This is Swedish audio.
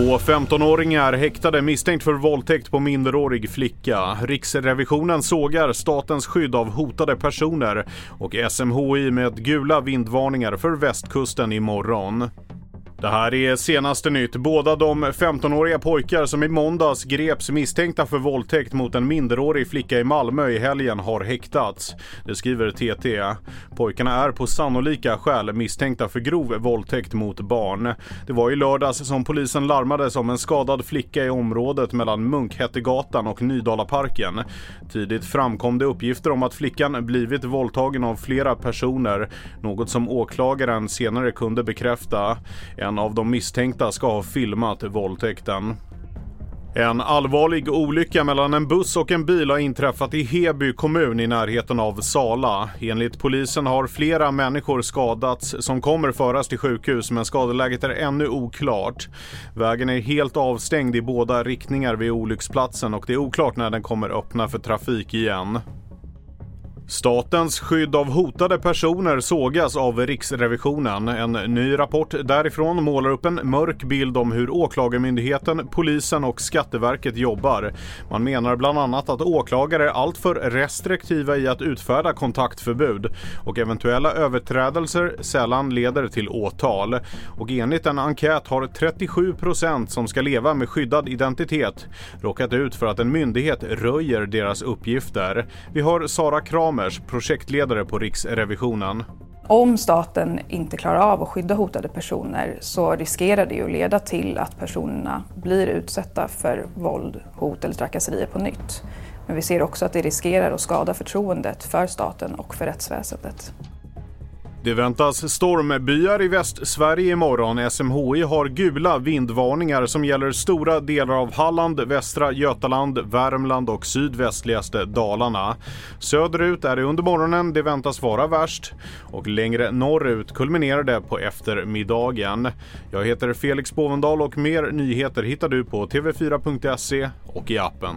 Två 15-åringar häktade misstänkt för våldtäkt på minderårig flicka. Riksrevisionen sågar statens skydd av hotade personer och SMHI med gula vindvarningar för västkusten imorgon. Det här är senaste nytt. Båda de 15-åriga pojkar som i måndags greps misstänkta för våldtäkt mot en minderårig flicka i Malmö i helgen har häktats. Det skriver TT. Pojkarna är på sannolika skäl misstänkta för grov våldtäkt mot barn. Det var i lördags som polisen larmades om en skadad flicka i området mellan Munkhättegatan och Nydalaparken. Tidigt framkom det uppgifter om att flickan blivit våldtagen av flera personer, något som åklagaren senare kunde bekräfta. En av de misstänkta ska ha filmat våldtäkten. En allvarlig olycka mellan en buss och en bil har inträffat i Heby kommun i närheten av Sala. Enligt polisen har flera människor skadats som kommer föras till sjukhus men skadeläget är ännu oklart. Vägen är helt avstängd i båda riktningar vid olycksplatsen och det är oklart när den kommer öppna för trafik igen. Statens skydd av hotade personer sågas av Riksrevisionen. En ny rapport därifrån målar upp en mörk bild om hur Åklagarmyndigheten, polisen och Skatteverket jobbar. Man menar bland annat att åklagare är alltför restriktiva i att utfärda kontaktförbud och eventuella överträdelser sällan leder till åtal. Och enligt en enkät har 37 procent som ska leva med skyddad identitet råkat ut för att en myndighet röjer deras uppgifter. Vi har Sara Kramer Chalmers, projektledare på Riksrevisionen. Om staten inte klarar av att skydda hotade personer så riskerar det att leda till att personerna blir utsatta för våld, hot eller trakasserier på nytt. Men vi ser också att det riskerar att skada förtroendet för staten och för rättsväsendet. Det väntas stormbyar i Västsverige imorgon. SMHI har gula vindvarningar som gäller stora delar av Halland, västra Götaland, Värmland och sydvästligaste Dalarna. Söderut är det under morgonen det väntas vara värst och längre norrut kulminerar det på eftermiddagen. Jag heter Felix Bovendal och mer nyheter hittar du på tv4.se och i appen.